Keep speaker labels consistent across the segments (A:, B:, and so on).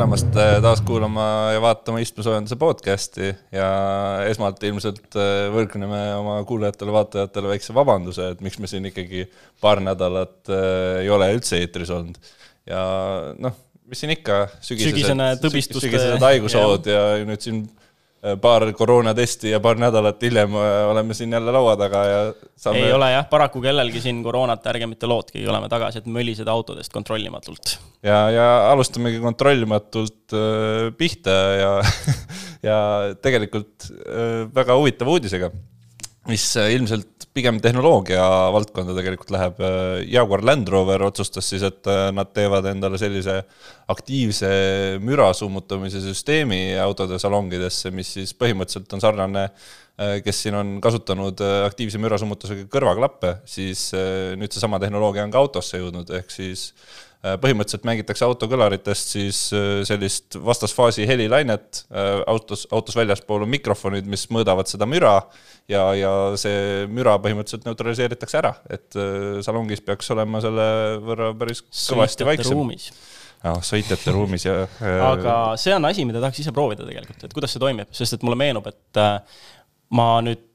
A: tulemast äh, taas kuulama ja vaatama istmesoojenduse podcast'i ja esmalt ilmselt äh, võlgneme oma kuulajatele-vaatajatele väikse vabanduse, et miks me siin ikkagi paar nädalat äh, ei ole üldse eetris olnud. ja noh, mis siin ikka, sügisesed, sügisesed haigushood ja nüüd siin paar koroonatesti ja paar nädalat hiljem äh, oleme siin jälle laua taga ja
B: saame... ei ole jah, paraku kellelgi siin koroonat, ärge mitte lootke, oleme tagasi, et mölised autodest kontrollimatult.
A: ja, ja alustamegi kontrollimatult äh, pihta ja ja tegelikult äh, väga huvitava uudisega, mis äh, ilmselt pigem tehnoloogia valdkonda tegelikult läheb. Jaguar Land Rover otsustas siis, et äh, nad teevad endale sellise aktiivse müra summutamise süsteemi autode salongidesse, mis siis põhimõtteliselt on sarnane, äh, kes siin on kasutanud äh, aktiivse mürasummutusega kõrvaklappe, siis nüüd seesama tehnoloogia on ka autosse jõudnud, ehk siis Äh, põhimõtteliselt mängitakse autokõlaritest siis äh, sellist vastasfaasi helilainet, äh, autos, autos väljaspool on mikrofonid, mis mõõdavad seda müra ja, ja see müra põhimõtteliselt neutraliseeritakse ära, et salongis peaks olema selle võrra päris kõvasti vaiksem. jah, sõitjate ruumis ja
B: aga see on asi, mida tahaks ise proovida tegelikult, et kuidas see toimib, sest et mulle meenub, et ma nüüd äh,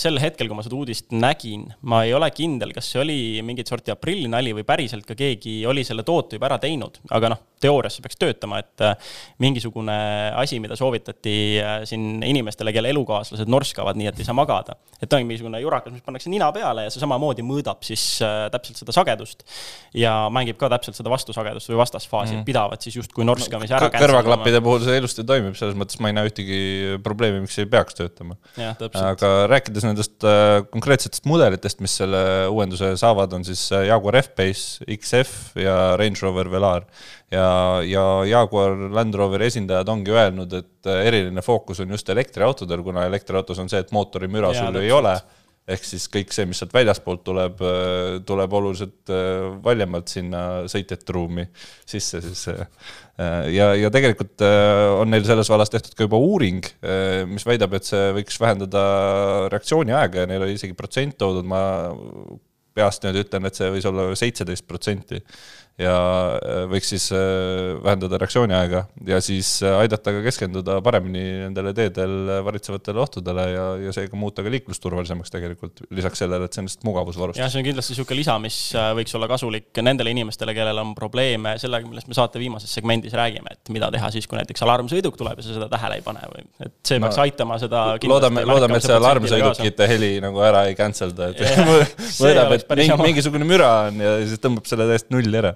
B: sel hetkel, kui ma seda uudist nägin, ma ei ole kindel, kas see oli mingit sorti aprillinali või päriselt ka keegi oli selle toote juba ära teinud, aga noh, teoorias see peaks töötama, et äh, mingisugune asi, mida soovitati äh, siin inimestele, kelle elukaaslased norskavad, nii et ei saa magada. et ongi mingisugune jurakas, mis pannakse nina peale ja see samamoodi mõõdab siis täpselt seda sagedust ja mängib ka täpselt seda vastusagedust või vastasfaasi mm., pidavad siis justkui norskamise ära
A: kõrvaklappide puhul see ilusti toimib, selles mõttes ma ei näe ühtegi probleemi, miks ei peaks töötama. aga rääkides nendest äh, konkreetsetest mudelitest, mis selle uuenduse saavad, on siis äh, Jaguar F-Pace, XF ja Range Rover Velar. ja, ja Jaguar Land Roveri esindajad ongi öelnud, et äh, eriline fookus on just elektriautodel, kuna elektriautos on see, et mootorimüra sul ei ole ehk siis kõik see, mis sealt väljaspoolt tuleb, tuleb oluliselt valjemalt sinna sõitjate ruumi sisse siis Äh, ja, ja tegelikult äh, on neil selles vallas tehtud ka juba uuring, äh, mis väidab, et see võiks vähendada reaktsiooniaega ja neil oli isegi protsent toodud, ma peast nüüd ütlen, et see võis olla seitseteist protsenti ja äh, võiks siis äh, vähendada reaktsiooniaega ja siis äh, aidata ka keskenduda paremini nendele teedel varitsevatele ohtudele ja, ja seega muuta ka liiklusturvalisemaks tegelikult, lisaks sellele, et see on lihtsalt mugavusvarustus.
B: jah, see on kindlasti niisugune lisa, mis võiks olla kasulik nendele inimestele, kellel on probleeme. Sellega, millest me saate viimases segmendis räägime, et mida teha siis, kui näiteks alarmsõiduk tuleb ja sa seda tähele ei pane või et see no, peaks aitama seda
A: loodame, loodame, et see alarmsõidukite heli nagu ära ei cancel da, et mõõdab, et mingi, mingisugune müra on ja siis tõmbab selle täiesti nulli ära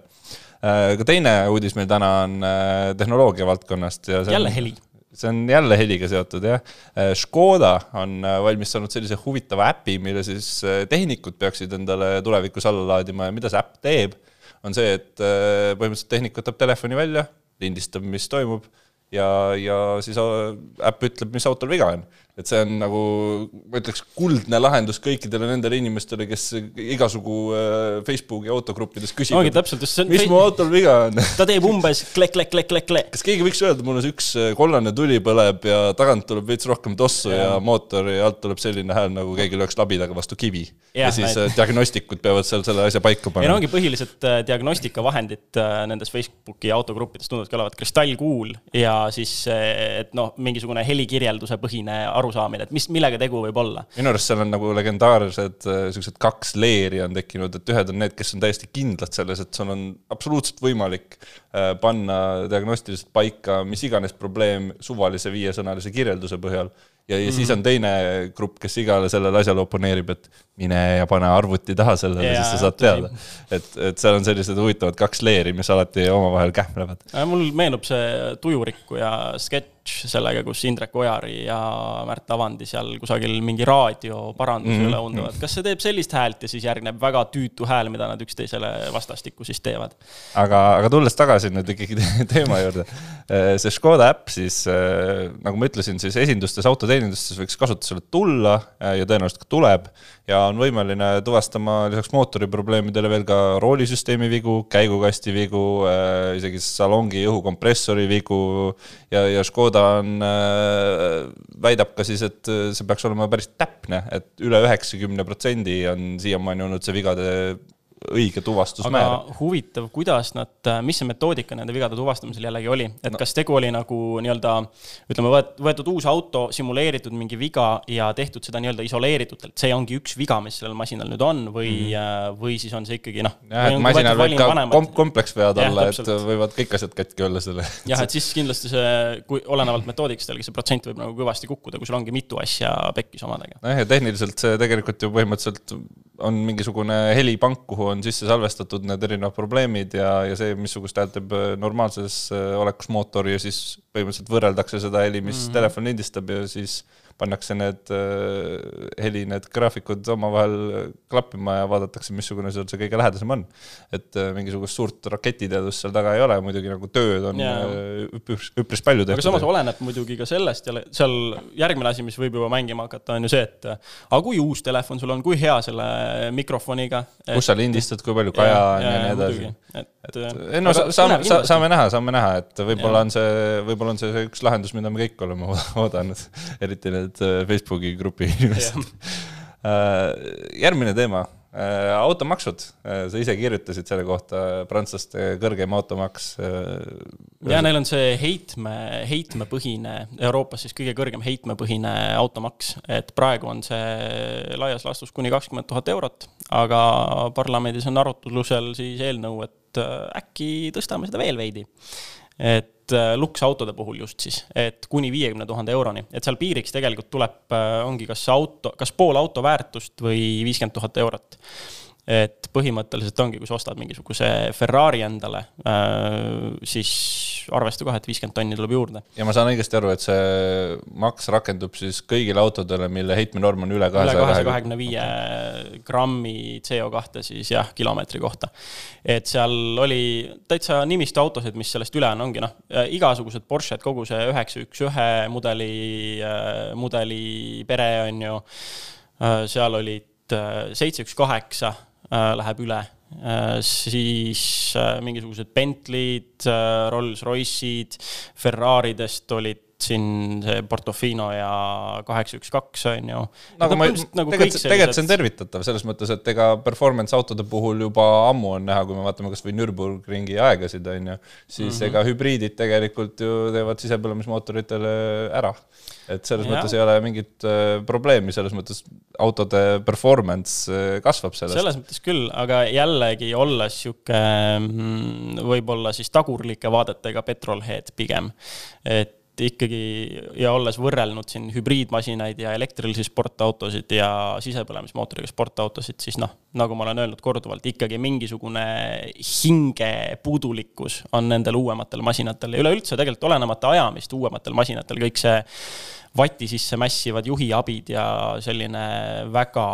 A: ka teine uudis meil täna on äh, tehnoloogia valdkonnast ja
B: jälle heli
A: see on jälle heliga seotud, jah. Äh, Škoda on valmistanud sellise huvitava äpi, mille siis tehnikud peaksid endale tulevikus alla laadima ja mida see äpp teeb, on see, et põhimõtteliselt tehnik võtab telefoni välja, lindistab, mis toimub ja, ja siis äpp ütleb, mis autol viga on et see on nagu, ma ütleks, kuldne lahendus kõikidele nendele inimestele, kes igasugu äh, Facebooki autogruppides küsivad.
B: ongi täpselt, just
A: see on. mis mu autol viga on
B: ta teeb umbes klek-klek-klek-klek-klek.
A: kas keegi võiks öelda mulle, üks äh, kollane tuli põleb ja tagant tuleb veits rohkem tossu ja, ja mootori alt tuleb selline hääl, nagu keegi lööks labidaga vastu kivi. ja, siis näit. Äh, diagnostikud peavad seal selle asja paika panema.
B: ei no ongi põhilised diagnostikavahendid nendes Facebooki autogruppides tunduvad ka olevat kristallkuul ja siis, et noh, mingisugune helikirjelduse põhine arusaamine, et mis, millega tegu võib olla.
A: minu arust seal on nagu legendaarsed äh, siuksed kaks leeri on tekkinud, et ühed on need, kes on täiesti kindlad selles, et sul on absoluutselt võimalik äh, panna diagnostiliselt paika mis iganes probleem suvalise viiesõnalise kirjelduse põhjal ja, ja mm. siis on teine grupp, kes igale sellele asjale oponeerib, et mine ja pane arvuti taha sellele, siis sa saad teada. et, et seal on sellised huvitavad kaks leeri, mis alati omavahel kähmlevad.
B: mul meenub see Tujurikkuja sketš sellega, kus Indrek Ojari ja Märt Avandi seal kusagil mingi raadioparanduse mm -hmm. üle unduvad. kas see teeb sellist häält ja siis järgneb väga tüütu hääl, mida nad üksteisele vastastikku siis teevad?
A: aga, aga tulles tagasi nüüd ikkagi teema juurde, see Škoda äpp siis, nagu ma ütlesin, siis esindustes autode teenindustes võiks kasutusele tulla äh, ja tõenäoliselt ka tuleb ja on võimeline tuvastama lisaks mootoriprobleemidele veel ka roolisüsteemi vigu, käigukasti vigu, äh, isegi salongi õhukompressori vigu. Ja, ja Škoda on, äh, väidab ka siis, et see peaks olema päris täpne et, et üle üheksakümne protsendi on siiamaani olnud see vigade õige tuvastusmäär.
B: huvitav, kuidas nad, mis see metoodika nende vigade tuvastamisel jällegi oli, et no. kas tegu oli nagu nii-öelda ütleme, võetud uus auto, simuleeritud mingi viga ja tehtud seda nii-öelda isoleeritult, see ongi üks viga, mis sellel masinal nüüd on või mm, -hmm. või siis on see ikkagi noh.
A: jah, et masinal võib ka kom kompleksvead olla, et võivad kõik asjad katki olla selle.
B: jah, et siis kindlasti see, kui olenevalt metoodikast jällegi see protsent võib nagu kõvasti kukkuda, kui sul ongi mitu asja pekkis omadega.
A: nojah, ja tehniliselt see tegelikult ju põhimõtteliselt on mingisugune helipank, kuhu on sisse salvestatud need erinevad probleemid ja, ja see, missugust häält teeb äh, normaalses äh, olekus mootor ja siis põhimõtteliselt võrreldakse seda heli, mis mm -hmm. telefon lindistab ja siis pannakse need äh, heli, need graafikud omavahel klappima ja vaadatakse, missugune seal see kõige lähedasem on. et äh, mingisugust suurt raketiteadust seal taga ei ole, muidugi nagu tööd on. Äh, üpris, üpris palju
B: tehtud. aga samas oleneb muidugi ka sellest ja seal järgmine asi, mis võib juba mängima hakata, on ju see, et aga kui uus telefon sul on, kui hea selle mikrofoniga
A: kus sa lindistad, kui palju kaja on ja, ja nii edasi. et, et ei no saame, saame näha, saame näha, et võib-olla on see, võib-olla on see üks lahendus, mida me kõik oleme oodanud, eriti need äh, Facebooki grupi inimesed. Äh, järgmine teema, automaksud, sa ise kirjutasid selle kohta, prantslaste kõrgem automaks.
B: ja neil on see heitme, heitmepõhine, Euroopas siis kõige kõrgem heitmepõhine automaks, et praegu on see laias laastus kuni kakskümmend tuhat eurot, aga parlamendis on arutlusel siis eelnõu, et äkki tõstame seda veel veidi. Et äh, luksautode puhul just siis, et kuni viiekümne tuhande euroni, et seal piiriks tegelikult tuleb, äh, ongi kas auto, kas pool auto väärtust või viiskümmend tuhat eurot. Et põhimõtteliselt ongi, kui sa ostad mingisuguse Ferrari endale, äh, siis arvesta kohe, et viiskümmend tonni tuleb juurde.
A: ja ma saan õigesti aru, et see maks rakendub siis kõigile autodele, mille heitmenorm on üle
B: kahesaja kahekümne viie grammi CO2 siis jah, kilomeetri kohta. et seal oli täitsa nimistu autosid, mis sellest üle on, ongi noh, igasugused Porsche'd, kogu see üheksa üks ühe mudeli, äh, mudeli pere on ju, äh, seal olid seitse üks kaheksa Äh, läheb üle, äh, siis äh, mingisugused Bentley'd, Rolls-Royce'id, Ferraridest olid siin see Portofino ja kaheksa, üks, kaks, on ju.
A: nagu ma, nagu tegelikult, tegelikult see on tervitatav selles mõttes, et ega performance autode puhul juba ammu on näha, kui me vaatame kasvõi Nürburgringi aegasid, on ju, siis mm -hmm. ega hübriidid tegelikult ju teevad sisepõlemismootoritele ära. et selles ja. mõttes ei ole mingit äh, probleemi, selles mõttes autode performance äh, kasvab sellest.
B: selles mõttes küll, aga jällegi olles sihuke mm, võib-olla siis tagurlike vaadetega petrolhead pigem, et ikkagi ja olles võrrelnud siin hübriidmasinaid ja elektrilisi sportautosid ja sisepõlemismootoriga sportautosid, siis noh, nagu ma olen öelnud korduvalt, ikkagi mingisugune hingepuudulikkus on nendel uuematel masinatel ja üleüldse tegelikult olenemata ajamist uuematel masinatel kõik see vati sisse mässivad juhiabid ja selline väga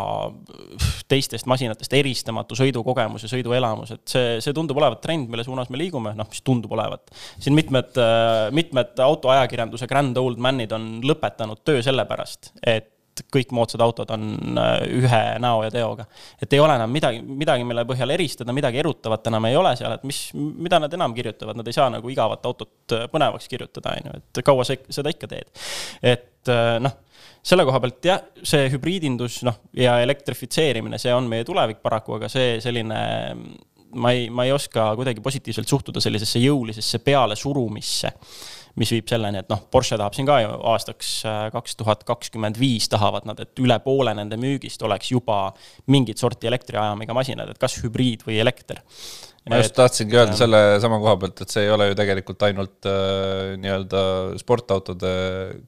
B: teistest masinatest eristamatu sõidukogemus ja sõiduelamus, et see, see tundub olevat trend, mille suunas me liigume, noh, mis tundub olevat. siin mitmed, mitmed autoajakirjanduse grand old man'id on lõpetanud töö sellepärast, et kõik moodsad autod on äh, ühe näo ja teoga. et ei ole enam midagi, midagi, mille põhjal eristada, midagi erutavat enam ei ole seal, et mis, mida nad enam kirjutavad, nad ei saa nagu igavat autot äh, põnevaks kirjutada, on ju, et kaua sa seda ikka teed. et äh, noh, selle koha pealt jah, see hübriidindus, noh, ja elektrifitseerimine, see on meie tulevik paraku, aga see selline ma ei, ma ei oska kuidagi positiivselt suhtuda sellisesse jõulisesse pealesurumisse mis viib selleni, et noh, Porsche tahab siin ka ju aastaks äh, kaks tuhat kakskümmend viis tahavad nad, et üle poole nende müügist oleks juba mingit sorti elektriajamiga masinad, et kas hübriid või elekter.
A: Ma just tahtsingi öelda selle sama koha pealt, et see ei ole ju tegelikult ainult äh, nii-öelda sportautode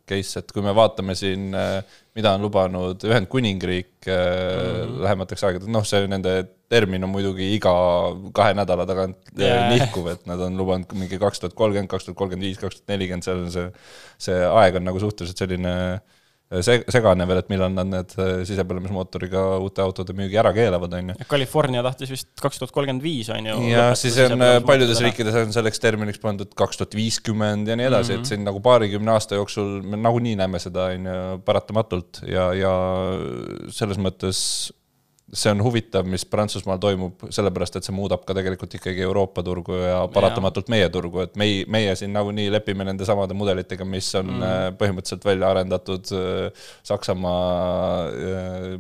A: case, et kui me vaatame siin äh, mida on lubanud Ühendkuningriik mm -hmm. lähemateks aegadeks, noh, see nende termin on muidugi iga kahe nädala tagant yeah. nihkuv, et nad on lubanud mingi kaks tuhat kolmkümmend, kaks tuhat kolmkümmend viis, kaks tuhat nelikümmend, seal on see, see aeg on nagu suhteliselt selline äh, see, segane veel, et millal nad need äh, sisepõlemismootoriga uute autode müügi ära keelavad, on ju.
B: California tahtis vist kaks tuhat kolmkümmend viis, on ju.
A: ja siis on äh, paljudes riikides on selleks terminiks pandud kaks tuhat viiskümmend ja nii edasi mm, -hmm. et mhm. siin nagu paarikümne aasta jooksul me nagunii näeme seda, on ju, paratamatult ja, ja selles mõttes see on huvitav, mis Prantsusmaal toimub, sellepärast et see muudab ka tegelikult ikkagi Euroopa turgu ja paratamatult meie turgu, et meie, meie siin nagunii lepime nende samade mudelitega, mis on mm. põhimõtteliselt välja arendatud Saksamaa,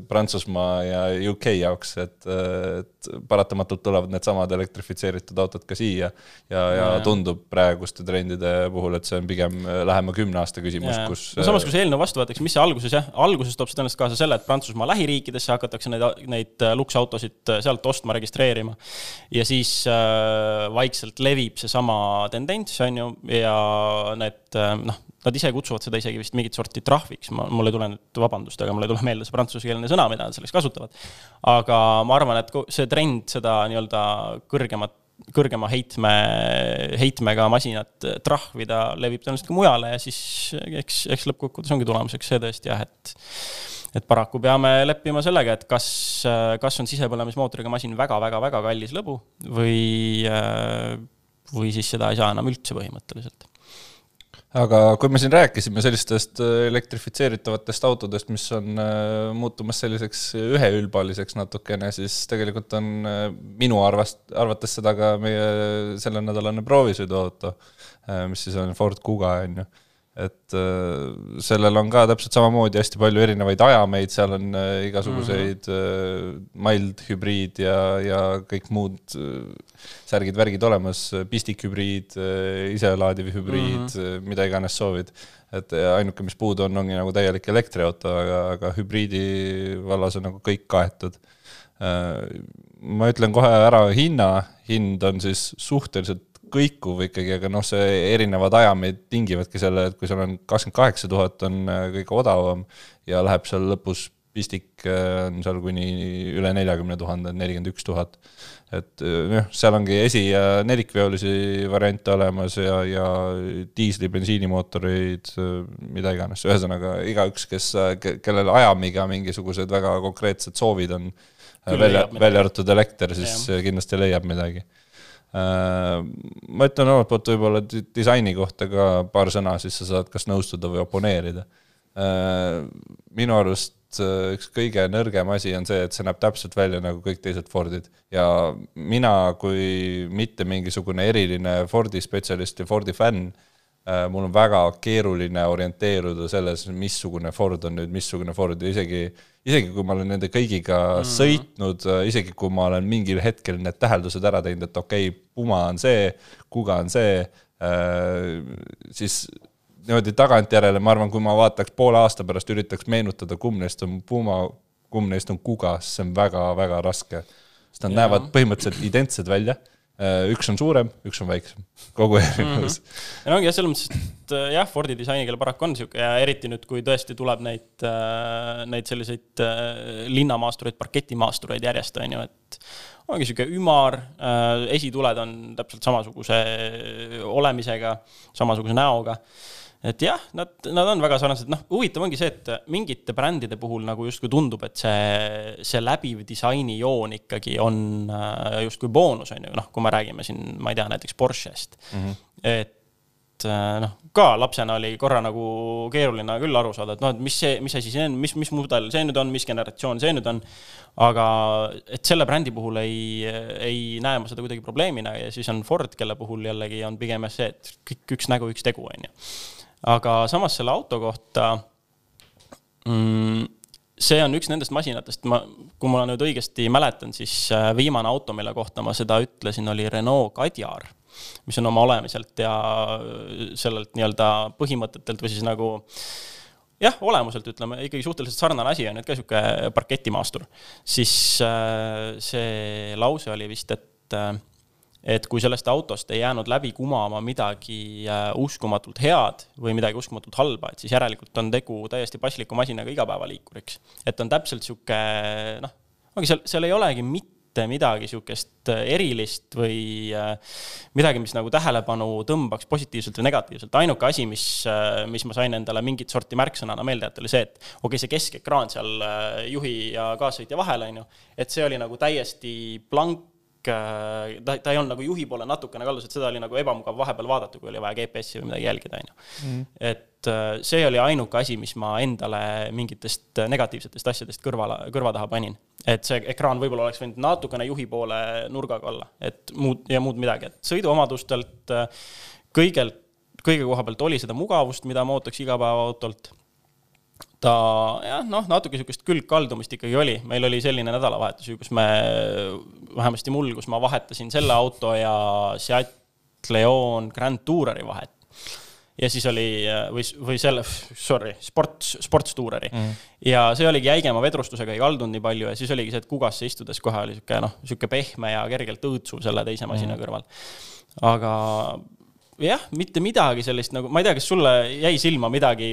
A: Prantsusmaa ja UK jaoks, et, et paratamatult tulevad needsamad elektrifitseeritud autod ka siia. ja, ja tundub praeguste trendide puhul, et see on pigem lähema kümne aasta küsimus, kus
B: no samas, kui see eelnõu vastu võetakse, mis see alguses jah, alguses toob see tõenäoliselt kaasa selle, et Prantsusmaa lähiriikidesse hakatakse neid, neid neid äh, luksautosid äh, sealt ostma, registreerima. ja siis äh, vaikselt levib seesama tendents, on ju, ja need noh, nad ise kutsuvad seda isegi vist mingit sorti trahviks, ma, mul ei tule nüüd, vabandust, aga mul ei tule meelde see prantsusekeelne sõna, mida nad selleks kasutavad. aga ma arvan, et see trend seda nii-öelda kõrgemat kõrgema heitme, heitmega masinat trahvida levib tõenäoliselt ka mujale ja siis eks, eks lõppkokkuvõttes ongi tulemuseks see tõesti jah, et et paraku peame leppima sellega, et kas, kas on sisepõlemismootoriga masin väga-väga-väga kallis lõbu või, või siis seda ei saa enam üldse põhimõtteliselt.
A: Aga kui me siin rääkisime sellistest elektrifitseeritavatest autodest, mis on äh, muutumas selliseks üheülbaliseks natukene, siis tegelikult on äh, minu arvast, arvates seda ka meie sellenädalane proovisõiduauto, äh, mis siis on Ford Kuga, on ju et äh, sellel on ka täpselt samamoodi hästi palju erinevaid ajameid, seal on äh, igasuguseid mm -hmm. mild hübriid ja, ja kõik muud särgid-värgid olemas, pistikhübriid, iselaadiv hübriid mm, -hmm. mida iganes soovid. et ainuke, mis puudu on, ongi nagu täielik elektriauto, aga, aga hübriidi vallas on nagu kõik kaetud ma ütlen kohe ära hinna, hind on siis suhteliselt kõikuv ikkagi, aga noh, see erinevad ajameid tingivadki selle, et kui sul on kakskümmend kaheksa tuhat on äh, kõige odavam ja läheb seal lõpus pistik äh, on seal kuni üle neljakümne tuhande, nelikümmend üks tuhat. et noh, seal ongi esi- ja nelikveolisi variante olemas ja, ja diisli, bensiinimootoreid, mida iganes, ühesõnaga igaüks, kes, kellel ajamiga mingisugused väga konkreetsed soovid on, välja, välja arvatud elekter, siis ja. kindlasti leiab midagi ma ütlen omalt poolt võib-olla disaini kohta ka paar sõna, siis sa saad kas nõustuda või oponeerida. Äh, minu arust äh, üks kõige nõrgem asi on see, et see näeb täpselt välja nagu kõik teised Fordid ja mina kui mitte mingisugune eriline Fordi spetsialist ja Fordi fänn Äh, mul on väga keeruline orienteeruda selles, missugune Ford on nüüd missugune Ford ja isegi, isegi kui ma olen nende kõigiga mm -hmm. sõitnud, äh, isegi kui ma olen mingil hetkel need täheldused ära teinud, et okei okay,, Puma on see, Kuga on see, äh, siis niimoodi tagantjärele, ma arvan, kui ma vaataks poole aasta pärast, üritaks meenutada, kumb neist on Puma, kumb neist on Kuga, siis see on väga-väga raske. sest nad ja. näevad põhimõtteliselt identsed välja Äh, üks on suurem, üks on väiksem, kogu erinevus mm.
B: -hmm. ja no ongi jah, selles mõttes, et äh, jah, Fordi disainikeel paraku on sihuke ja eriti nüüd, kui tõesti tuleb neid, äh, neid selliseid linnamaastureid, parketimaastureid järjest, on ju, et ongi sihuke ümar, esituled on täpselt samasuguse olemisega, samasuguse näoga et jah, nad, nad on väga sarnased, noh, huvitav ongi see, et mingite brändide puhul nagu justkui tundub, et see, see läbiv disainijoon ikkagi on äh, justkui boonus, on ju, noh, kui me räägime siin, ma ei tea, näiteks Porsche'st mm. -hmm. et äh, noh, ka lapsena oli korra nagu keeruline küll aru saada, et noh, et mis see, mis asi see on, mis, mis mudel see nüüd on, mis generatsioon see nüüd on. aga et selle brändi puhul ei, ei näe ma seda kuidagi probleemina ja siis on Ford, kelle puhul jällegi on pigem see, et kõik üks nägu, üks tegu, on ju aga samas selle auto kohta mm, see on üks nendest masinatest, ma, kui ma nüüd õigesti mäletan, siis äh, viimane auto, mille kohta ma seda ütlesin, oli Renault Kadjar, mis on oma olemiselt ja äh, sellelt nii-öelda põhimõtetelt või siis nagu jah, olemuselt ütleme ikkagi suhteliselt sarnane asi on, et ka sihuke parketimaastur. siis äh, see lause oli vist, et et kui sellest autost ei jäänud läbi kumama midagi äh, uskumatult head või midagi uskumatult halba, et siis järelikult on tegu täiesti pasliku masinaga igapäevaliikuriks. et on täpselt sihuke noh, ongi seal, seal ei olegi mitte midagi sihukest äh, erilist või äh, midagi, mis nagu tähelepanu tõmbaks positiivselt või negatiivselt. ainuke asi, mis, mis ma sain endale mingit sorti märksõnana meelde jätta, oli see, et okei okay,, see keskekraan seal juhi ja kaassõitja vahel, on ju, et see oli nagu täiesti blank ta, ta ei olnud nagu juhi poole natukene kaldus, et seda oli nagu ebamugav vahepeal vaadata, kui oli vaja GPS-i või midagi jälgida, on ju. Mhm. et äh, see oli ainuke asi, mis ma endale mingitest negatiivsetest asjadest kõrvale, kõrva taha panin. et see ekraan võib-olla oleks võinud natukene juhi poole nurgaga olla, et muud ja muud midagi, et sõiduomadustelt kõigelt, kõige koha pealt oli seda mugavust, mida ma ootaks igapäevaautolt ta jah, noh, natuke sihukest külgkaldumist ikkagi oli, meil oli selline nädalavahetus ju, kus me, vähemasti mul, kus ma vahetasin selle auto ja Seat Leon Grand Toureri vahet. ja siis oli või, või selle, sorry, sport, sports Toureri mm. ja see oligi jäigema vedrustusega, ei kaldunud nii palju ja siis oligi see, et kugasse istudes kohe oli sihuke noh, sihuke pehme ja kergelt õõtsuv selle teise masina mm. kõrval. aga jah, mitte midagi sellist nagu, ma ei tea, kas sulle jäi silma midagi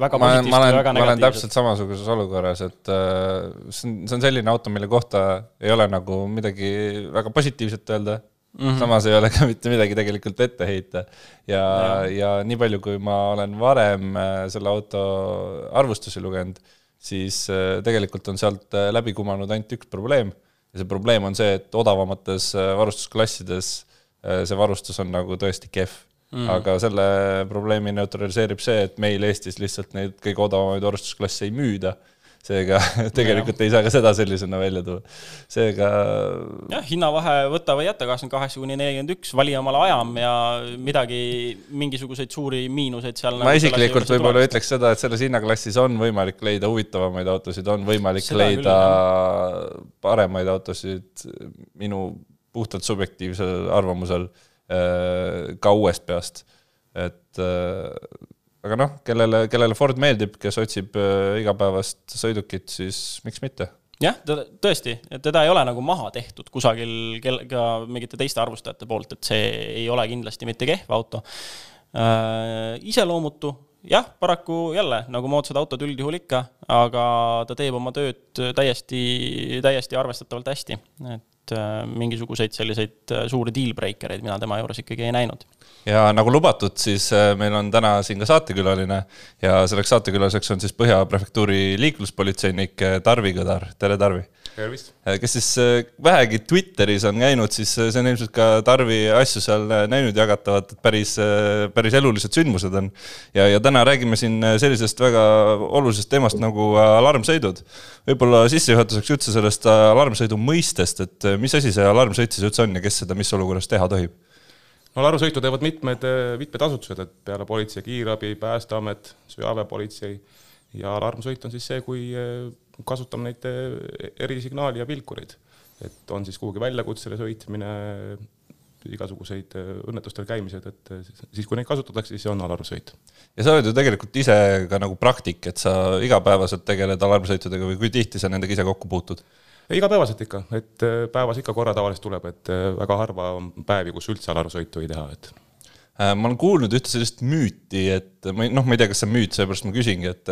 B: väga positiivset või väga negatiivset?
A: ma olen täpselt samasuguses olukorras, et äh, see on, see on selline auto, mille kohta ei ole nagu midagi väga positiivset öelda mm. -hmm. samas ei ole ka mitte midagi tegelikult ette heita. ja, ja., nii palju, kui ma olen varem äh, selle auto arvustusi lugenud, siis äh, tegelikult on sealt läbi kumanud ainult üks probleem ja see probleem on see, et odavamates varustusklassides Äh, see varustus on nagu tõesti kehv mm.. aga selle probleemi neutraliseerib see, et meil Eestis lihtsalt neid kõige odavamaid varustusklasse ei müüda seega tegelikult ja. ei saa ka seda sellisena välja tuua. seega.
B: jah, hinnavahe võta või jäta, kakskümmend kaheksa kuni nelikümmend üks, vali omale ajam ja midagi, mingisuguseid suuri miinuseid seal.
A: ma nagu isiklikult võib-olla ütleks seda, et selles hinnaklassis on võimalik leida huvitavamaid autosid, on võimalik seda leida küll, paremaid autosid minu puhtalt subjektiivsel arvamusel äh, ka uuest peast. et äh, aga noh, kellele, kellele Ford meeldib, kes otsib äh, igapäevast sõidukit, siis miks mitte
B: jah, tõesti, teda ei ole nagu maha tehtud kusagil kel-, ka mingite teiste arvustajate poolt, et see ei ole kindlasti mitte kehv auto äh,. iseloomutu, jah, paraku jälle nagu moodsad autod üldjuhul ikka, aga ta teeb oma tööd täiesti, täiesti arvestatavalt hästi, et et äh, mingisuguseid selliseid äh, suuri deal breaker eid mina tema juures ikkagi ei näinud.
A: ja nagu lubatud, siis äh, meil on täna siin ka saatekülaline ja selleks saatekülaliseks on siis Põhja prefektuuri liikluspolitseinik Tarvi Kõdar, tere Tarvi!
C: tervist!
A: kes siis vähegi Twitteris on käinud, siis see on ilmselt ka Tarvi asju seal näinud jagatavat, et päris, päris elulised sündmused on. ja, ja täna räägime siin sellisest väga olulisest teemast nagu alarmsõidud. võib-olla sissejuhatuseks üldse sellest alarmsõidu mõistest, et mis asi see alarmsõit siis üldse on ja kes seda mis olukorras teha tohib?
C: no alarmsõitu teevad mitmed, mitmed asutused, et peale politsei, kiirabi, päästeamet, sõjaväepolitsei ja alarmsõit on siis see, kui eh, kasutame neid eh, erisignaali ja vilkureid. et on siis kuhugi väljakutsele sõitmine, igasuguseid eh, õnnetustel käimised, et siis, kui neid kasutatakse, siis see on alarmsõit.
A: ja sa oled ju tegelikult ise ka nagu praktik, et sa igapäevaselt tegeled alarmsõitudega või kui tihti sa nendega ise kokku puutud?
C: Igapäevaselt ikka, et äh, päevas ikka korra tavaliselt tuleb, et äh, väga harva on päevi, kus üldse alarmsõitu ei teha, et
A: ma olen kuulnud ühte sellist müüti, et ma ei, noh, ma ei tea, kas see on müüt, seepärast ma küsingi, et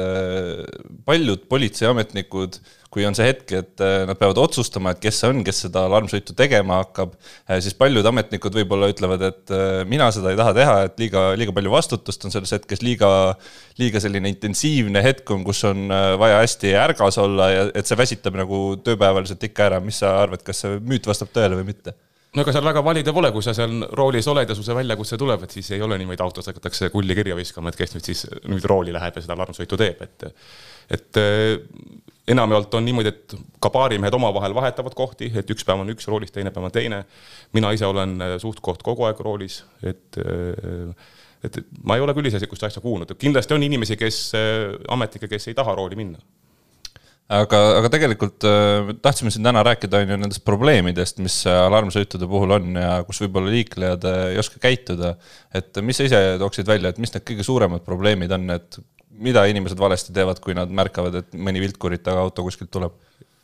A: paljud politseiametnikud kui on see hetk, et äh, nad peavad otsustama, et kes see on, kes seda alarmsõitu tegema hakkab, äh, siis paljud ametnikud võib-olla ütlevad, et äh, mina seda ei taha teha, et liiga, liiga palju vastutust on selles hetkes, liiga, liiga selline intensiivne hetk on, kus on vaja hästi ärgas olla ja et see väsitab nagu tööpäevaliselt ikka ära, mis sa arvad, kas see müüt vastab tõele või mitte?
C: No ega seal väga valida pole, kui sa seal roolis oled ja sul see väljakutse tuleb, et siis ei ole niimoodi autos hakatakse kulli kirja viskama, et kes nüüd siis nüüd rooli läheb ja seda alarmsõitu teeb, et et enamjaolt on niimoodi, et ka baarimehed omavahel vahetavad kohti, et üks päev on üks roolis, teine päev on teine. mina ise olen äh, suht-koht kogu aeg roolis, et äh, et ma ei ole küll ise sihukest asja kuulnud, kindlasti on inimesi, kes, ametnikke, kes ei taha rooli minna
A: aga, aga tegelikult äh, tahtsime siin täna rääkida, on ju, nendest probleemidest, mis alarmsõitude puhul on ja kus võib-olla liiklejad ei oska käituda. et mis sa ise tooksid välja, et mis need kõige suuremad probleemid on, et mida inimesed valesti teevad, kui nad märkavad, et mõni viltkuritaga auto kuskilt tuleb?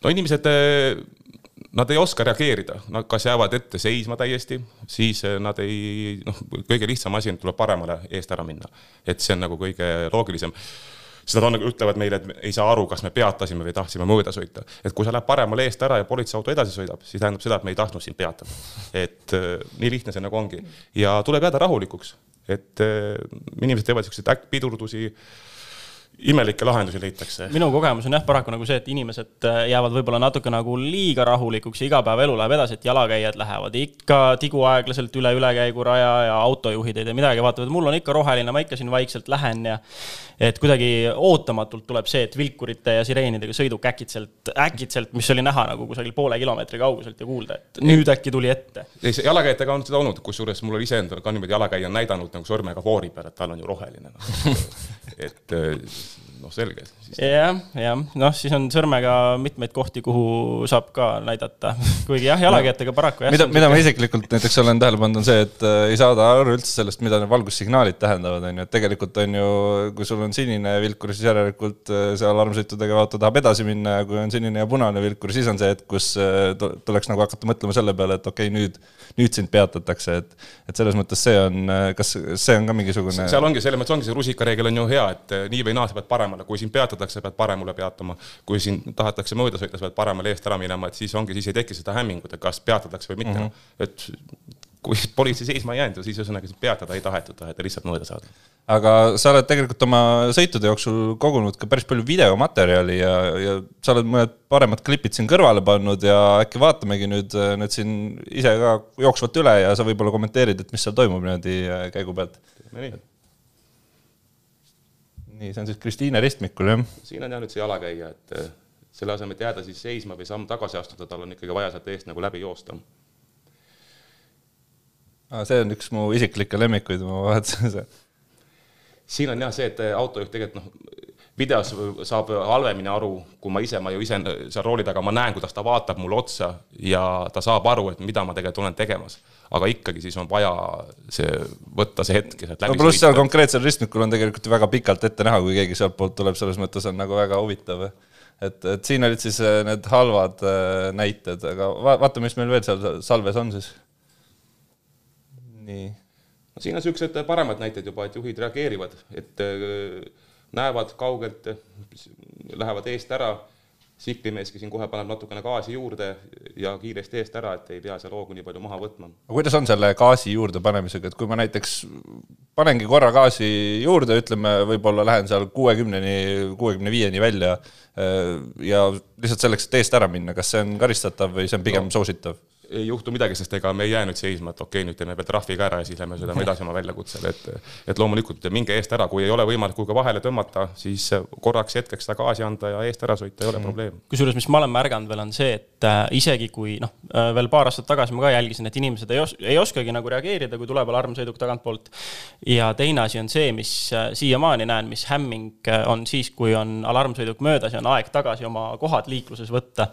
C: no inimesed, eh, nad ei oska reageerida, nad kas jäävad ette seisma täiesti, siis eh, nad ei, noh, kõige lihtsam asi on, tuleb paremale eest ära minna. et see on nagu kõige loogilisem siis nad on, ütlevad meile, et ei saa aru, kas me peatasime või tahtsime mööda sõita. et kui sa lähed paremale eest ära ja politseiauto edasi sõidab, siis tähendab seda, et me ei tahtnud sind peatada. et äh, nii lihtne see nagu ongi ja tuleb jääda rahulikuks, et äh, inimesed teevad siukseid äkkpidurdusi imelikke lahendusi leitakse.
B: minu kogemus on jah, paraku nagu see, et inimesed äh, jäävad võib-olla natuke nagu liiga rahulikuks ja igapäevaelu läheb edasi, et jalakäijad lähevad ikka tiguaeglaselt üle ülekäiguraja ja autojuhid ei tee midagi, vaatavad, mul on ikka roheline, ma ikka siin vaikselt lähen ja et kuidagi ootamatult tuleb see, et vilkurite ja sireenidega sõiduk äkitselt, äkitselt, mis oli näha nagu kusagil poole kilomeetri kauguselt ja kuulda, et nüüd äkki tuli ette.
C: ei, see jalakäijatega on seda olnud, kusjuures mul oli iseendal ka niimoodi jalakäija näidanud nagu sormega foori peal, et tal on ju roheline no. et noh, selge.
B: jah, jah, noh, siis on sõrmega mitmeid kohti, kuhu saab ka näidata, kuigi jah, jalakäijatega paraku jah.
A: mida, mida ma isiklikult näiteks olen tähele pannud, on see, et äh, ei saada aru üldse sellest, mida need valgussignaalid tähendavad, on ju, et tegelikult on ju, kui sul on sinine vilkur, siis järelikult äh, see alarmsõitudega auto tahab edasi minna ja kui on sinine ja punane vilkur, siis on see hetk, kus äh, tuleks nagu hakata mõtlema selle peale, et okei okay,, nüüd, nüüd sind peatatakse, et, et selles mõttes see on, kas see on ka mingisugune.
C: seal ongi, selles mõttes ongi see rusikareegel on ju hea, et nii või naa sa pead paremale, kui sind peatatakse, pead paremale peatuma. kui sind tahetakse mööda sõita, sa pead paremale eest ära minema, et siis ongi, siis ei teki seda hämmingut, et kas peatatakse või mitte mm. -hmm. et kui politsei seisma ei jäänud, siis ühesõnaga peatada ei tahetud, taheti lihtsalt mööda saada.
A: aga sa oled tegelikult oma sõitude jooksul kogunud ka päris palju videomaterjali ja, ja sa oled mõned paremad klipid siin kõrvale pannud ja äkki vaatamegi nüüd, nüüd siin ise ka jooksvalt üle ja sa võib-olla kommenteerid, et mis seal toimub niimoodi käigu pealt. teeme nii nii, see on siis Kristiine ristmikul, jah?
C: siin on jah nüüd see jalakäija, et eh, selle asemel, et jääda siis seisma või samm tagasi astuda, tal on ikkagi vaja sealt eest nagu läbi joosta.
A: see on üks mu isiklikke lemmikuid, ma vaatasin seda.
C: siin on jah see, et autojuht tegelikult noh, videos saab halvemini aru, kui ma ise, ma ju ise seal rooli taga, ma näen, kuidas ta vaatab mulle otsa ja ta saab aru, et mida ma tegelikult olen tegemas. aga ikkagi siis on vaja see, võtta see hetk ja sealt
A: läbi no pluss seal konkreetsel ristmikul on tegelikult ju väga pikalt ette näha, kui keegi sealtpoolt tuleb, selles mõttes on nagu väga huvitav. et, et siin olid siis äh, need halvad äh, näited, aga va vaata, mis meil veel seal salves on siis. nii.
C: no siin on niisugused paremad näited juba, et juhid reageerivad, et äh, näevad kaugelt, lähevad eest ära, tsiklimeeski siin kohe paneb natukene gaasi juurde ja kiiresti eest ära, et ei pea seal hoogu nii palju maha võtma.
A: aga kuidas on selle gaasi juurdepanemisega, et kui ma näiteks panengi korra gaasi juurde, ütleme, võib-olla lähen seal kuuekümneni, kuuekümne viieni välja ja lihtsalt selleks, et eest ära minna, kas see on karistatav või see on pigem no. soositav?
C: Ei juhtu midagi, sest ega me ei jää nüüd seisma, et okei okay,, nüüd teeme veel trahvi ka ära ja siis lähme sõidame edasi oma väljakutsele, et et loomulikult minge eest ära, kui ei ole võimalik kuhugi vahele tõmmata, siis korraks hetkeks seda gaasi anda ja eest ära sõita ei ole mm. probleemi.
B: kusjuures, mis ma olen märganud veel, on see, et äh, isegi kui noh äh,, veel paar aastat tagasi ma ka jälgisin, et inimesed ei os-, ei oskagi nagu reageerida, kui tuleb alarmsõiduk tagantpoolt. ja teine asi on see, mis äh, siiamaani näen, mis hämming on siis, kui on alarmsõiduk möödas ja on aeg tagasi oma kohad liikluses võtta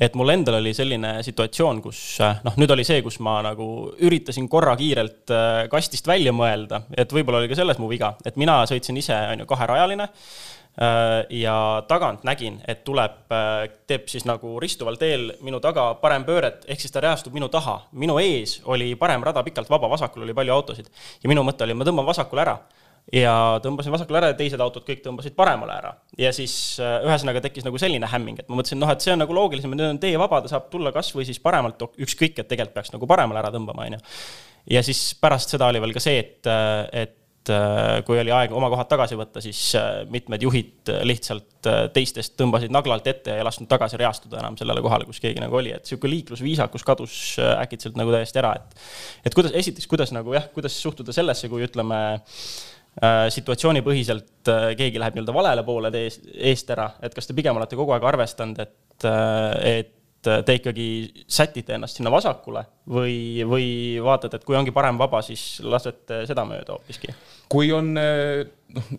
B: et mul endal oli selline situatsioon, kus noh, nüüd oli see, kus ma nagu üritasin korra kiirelt äh, kastist välja mõelda, et võib-olla oli ka selles mu viga, et mina sõitsin ise, on ju, kaherajaline äh, ja tagant nägin, et tuleb, teeb siis nagu ristuval teel minu taga parempööret, ehk siis ta reastub minu taha. minu ees oli parem rada pikalt vaba, vasakul oli palju autosid ja minu mõte oli, ma tõmban vasakule ära ja tõmbasin vasakule ära ja teised autod kõik tõmbasid paremale ära. ja siis äh, ühesõnaga tekkis nagu selline hämming, et ma mõtlesin, noh, et see on nagu loogilisem, nüüd on tee vaba, ta saab tulla kas või siis paremalt, ükskõik, et tegelikult peaks nagu paremale ära tõmbama, on ju. ja siis pärast seda oli veel ka see, et, äh, et äh, kui oli aeg oma kohad tagasi võtta, siis mitmed juhid lihtsalt teistest tõmbasid naglalt ette ja ei lasknud tagasi reastuda enam sellele kohale, kus keegi nagu oli, et niisugune liiklusviisakus kadus äkitselt nagu täiesti ära, et et kuidas, esiteks, kuidas nagu jah, kuidas suhtuda sellesse, kui ütleme Äh, situatsioonipõhiselt äh, keegi läheb nii-öelda valele poole tees, eest ära, et kas te pigem olete kogu aeg arvestanud, et, äh, et te ikkagi sätite ennast sinna vasakule või, või vaatate, et kui ongi parem vaba, siis lasete seda mööda hoopiski?
C: kui on noh,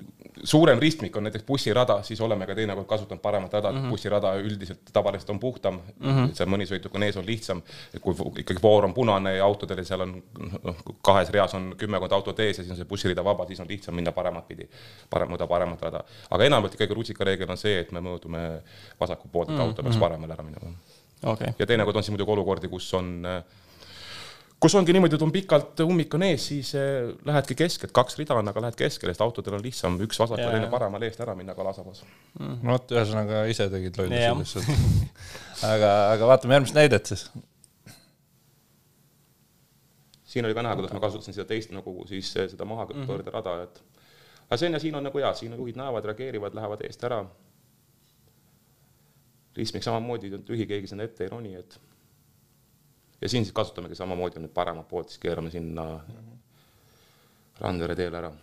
C: suurem ristmik on näiteks bussirada, siis oleme ka teinekord kasutanud paremat rada mm, -hmm. bussirada üldiselt tavaliselt on puhtam mm, -hmm. seal mõni sõiduk on ees, on lihtsam. kui ikkagi voor on punane ja autodel seal on noh, kahes reas on kümmekond autot ees ja siis on see bussirida vaba, siis on lihtsam minna paremat pidi, parem, mõõda paremat rada. aga enamalt ikkagi rusikareegel on see, et me mõõdume vasakut poolt, et -hmm. auto peaks mhm. paremale ära minema
B: okay..
C: ja teinekord on siis muidugi olukordi, kus on äh, kus ongi niimoodi, et on pikalt ummik on ees, siis eh, lähedki keskelt, kaks rida on, aga lähed keskele, sest autodel on lihtsam üks vasakule, teine paremale eest ära minna kalasabas
A: mm.. no vot, ühesõnaga ise tegid lollusi lihtsalt. Aga, aga vaatame järgmist näidet siis.
C: siin oli ka näha, kuidas ma kasutasin seda teist nagu siis seda mahapöörde rada, et aga see on ja siin on nagu jaa, siin juhid näevad, reageerivad, lähevad eest ära. ristmik samamoodi, juhi keegi sinna ette ei roni, et ja siin siis kasutamegi samamoodi nüüd paremat poolt, siis keerame sinna mm -hmm. Randvere teele ära mm.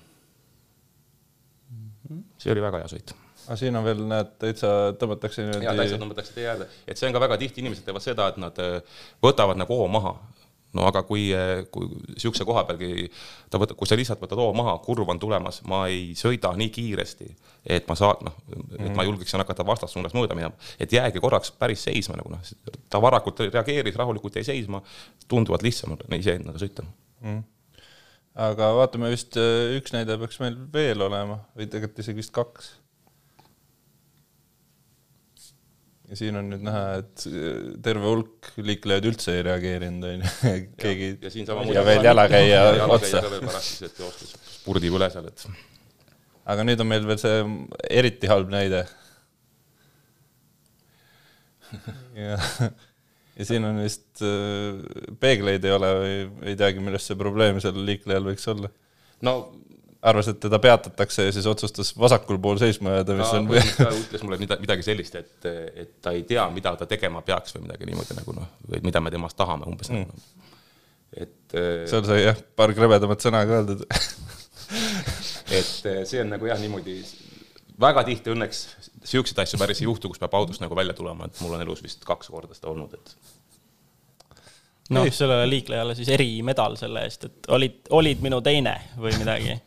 C: -hmm. see oli väga hea sõit
A: aga siin on veel, näed, täitsa tõmmatakse
C: niimoodi. jaa, täitsa tõmmatakse tee äärde, et see on ka väga tihti, inimesed teevad seda, et nad äh, võtavad nagu hoo maha. no aga kui, äh, kui niisuguse koha pealgi ta võtab, kui sa lihtsalt võtad hoo maha, kurv on tulemas, ma ei sõida nii kiiresti, et ma saan, noh, et ma mhm. julgeksin hakata vastassuunas mööda minema. et jäägi korraks päris seisma nagu noh, ta varakult reageeris, rahulikult jäi seisma, tunduvalt lihtsam on iseendaga sõita mm
A: aga vaatame vist äh, üks näide peaks meil veel olema või tegelikult isegi vist kaks ja siin on nüüd näha, et terve hulk liiklejaid üldse ei reageerinud, on ju, keegi ja, ja, ja veel jalakäija otsa.
C: spurdib üle seal, et.
A: Aga nüüd on meil veel see eriti halb näide. ja, ja siin on vist äh, peegleid ei ole või ei teagi, millest see probleem sellel liiklejal võiks olla.
C: no
A: arvas, et teda peatatakse ja siis otsustas vasakul pool seisma jääda, mis on.
C: ta ütles mulle midagi sellist, et, et ta ei tea, mida ta tegema peaks või midagi niimoodi nagu noh, või mida me temast tahame umbes mm. nagu. et.
A: Äh, seal sai jah, paar krõbedamat sõna ka öeldud
C: et äh, see on nagu jah, niimoodi väga tihti õnneks siukseid asju päris ei juhtu, kus peab autost nagu välja tulema, et mul on elus vist kaks korda seda olnud, et
B: noh, sellele liiklejale siis erimedal selle eest, et olid, olid minu teine või midagi.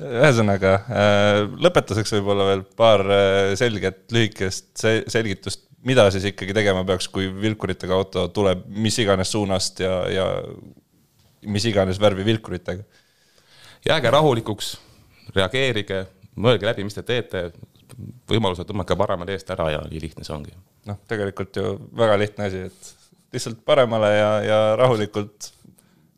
A: Ühesõnaga, äh, lõpetuseks võib-olla veel paar äh, selget lühikest selgitust, mida siis ikkagi tegema peaks, kui vilkuritega auto tuleb mis iganes suunast ja, ja mis iganes värvi vilkuritega?
C: Jääge rahulikuks, reageerige, mõelge läbi, mis te teete, võimalusel tõmmake paremale eest ära ja nii lihtne see ongi.
A: noh, tegelikult ju väga lihtne asi, et lihtsalt paremale ja, ja rahulikult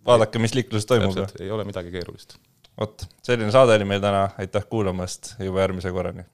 A: vaadake, mis liikluses toimub.
C: ei ole midagi keerulist.
A: vot, selline saade oli meil täna, aitäh kuulamast, juba järgmise korrani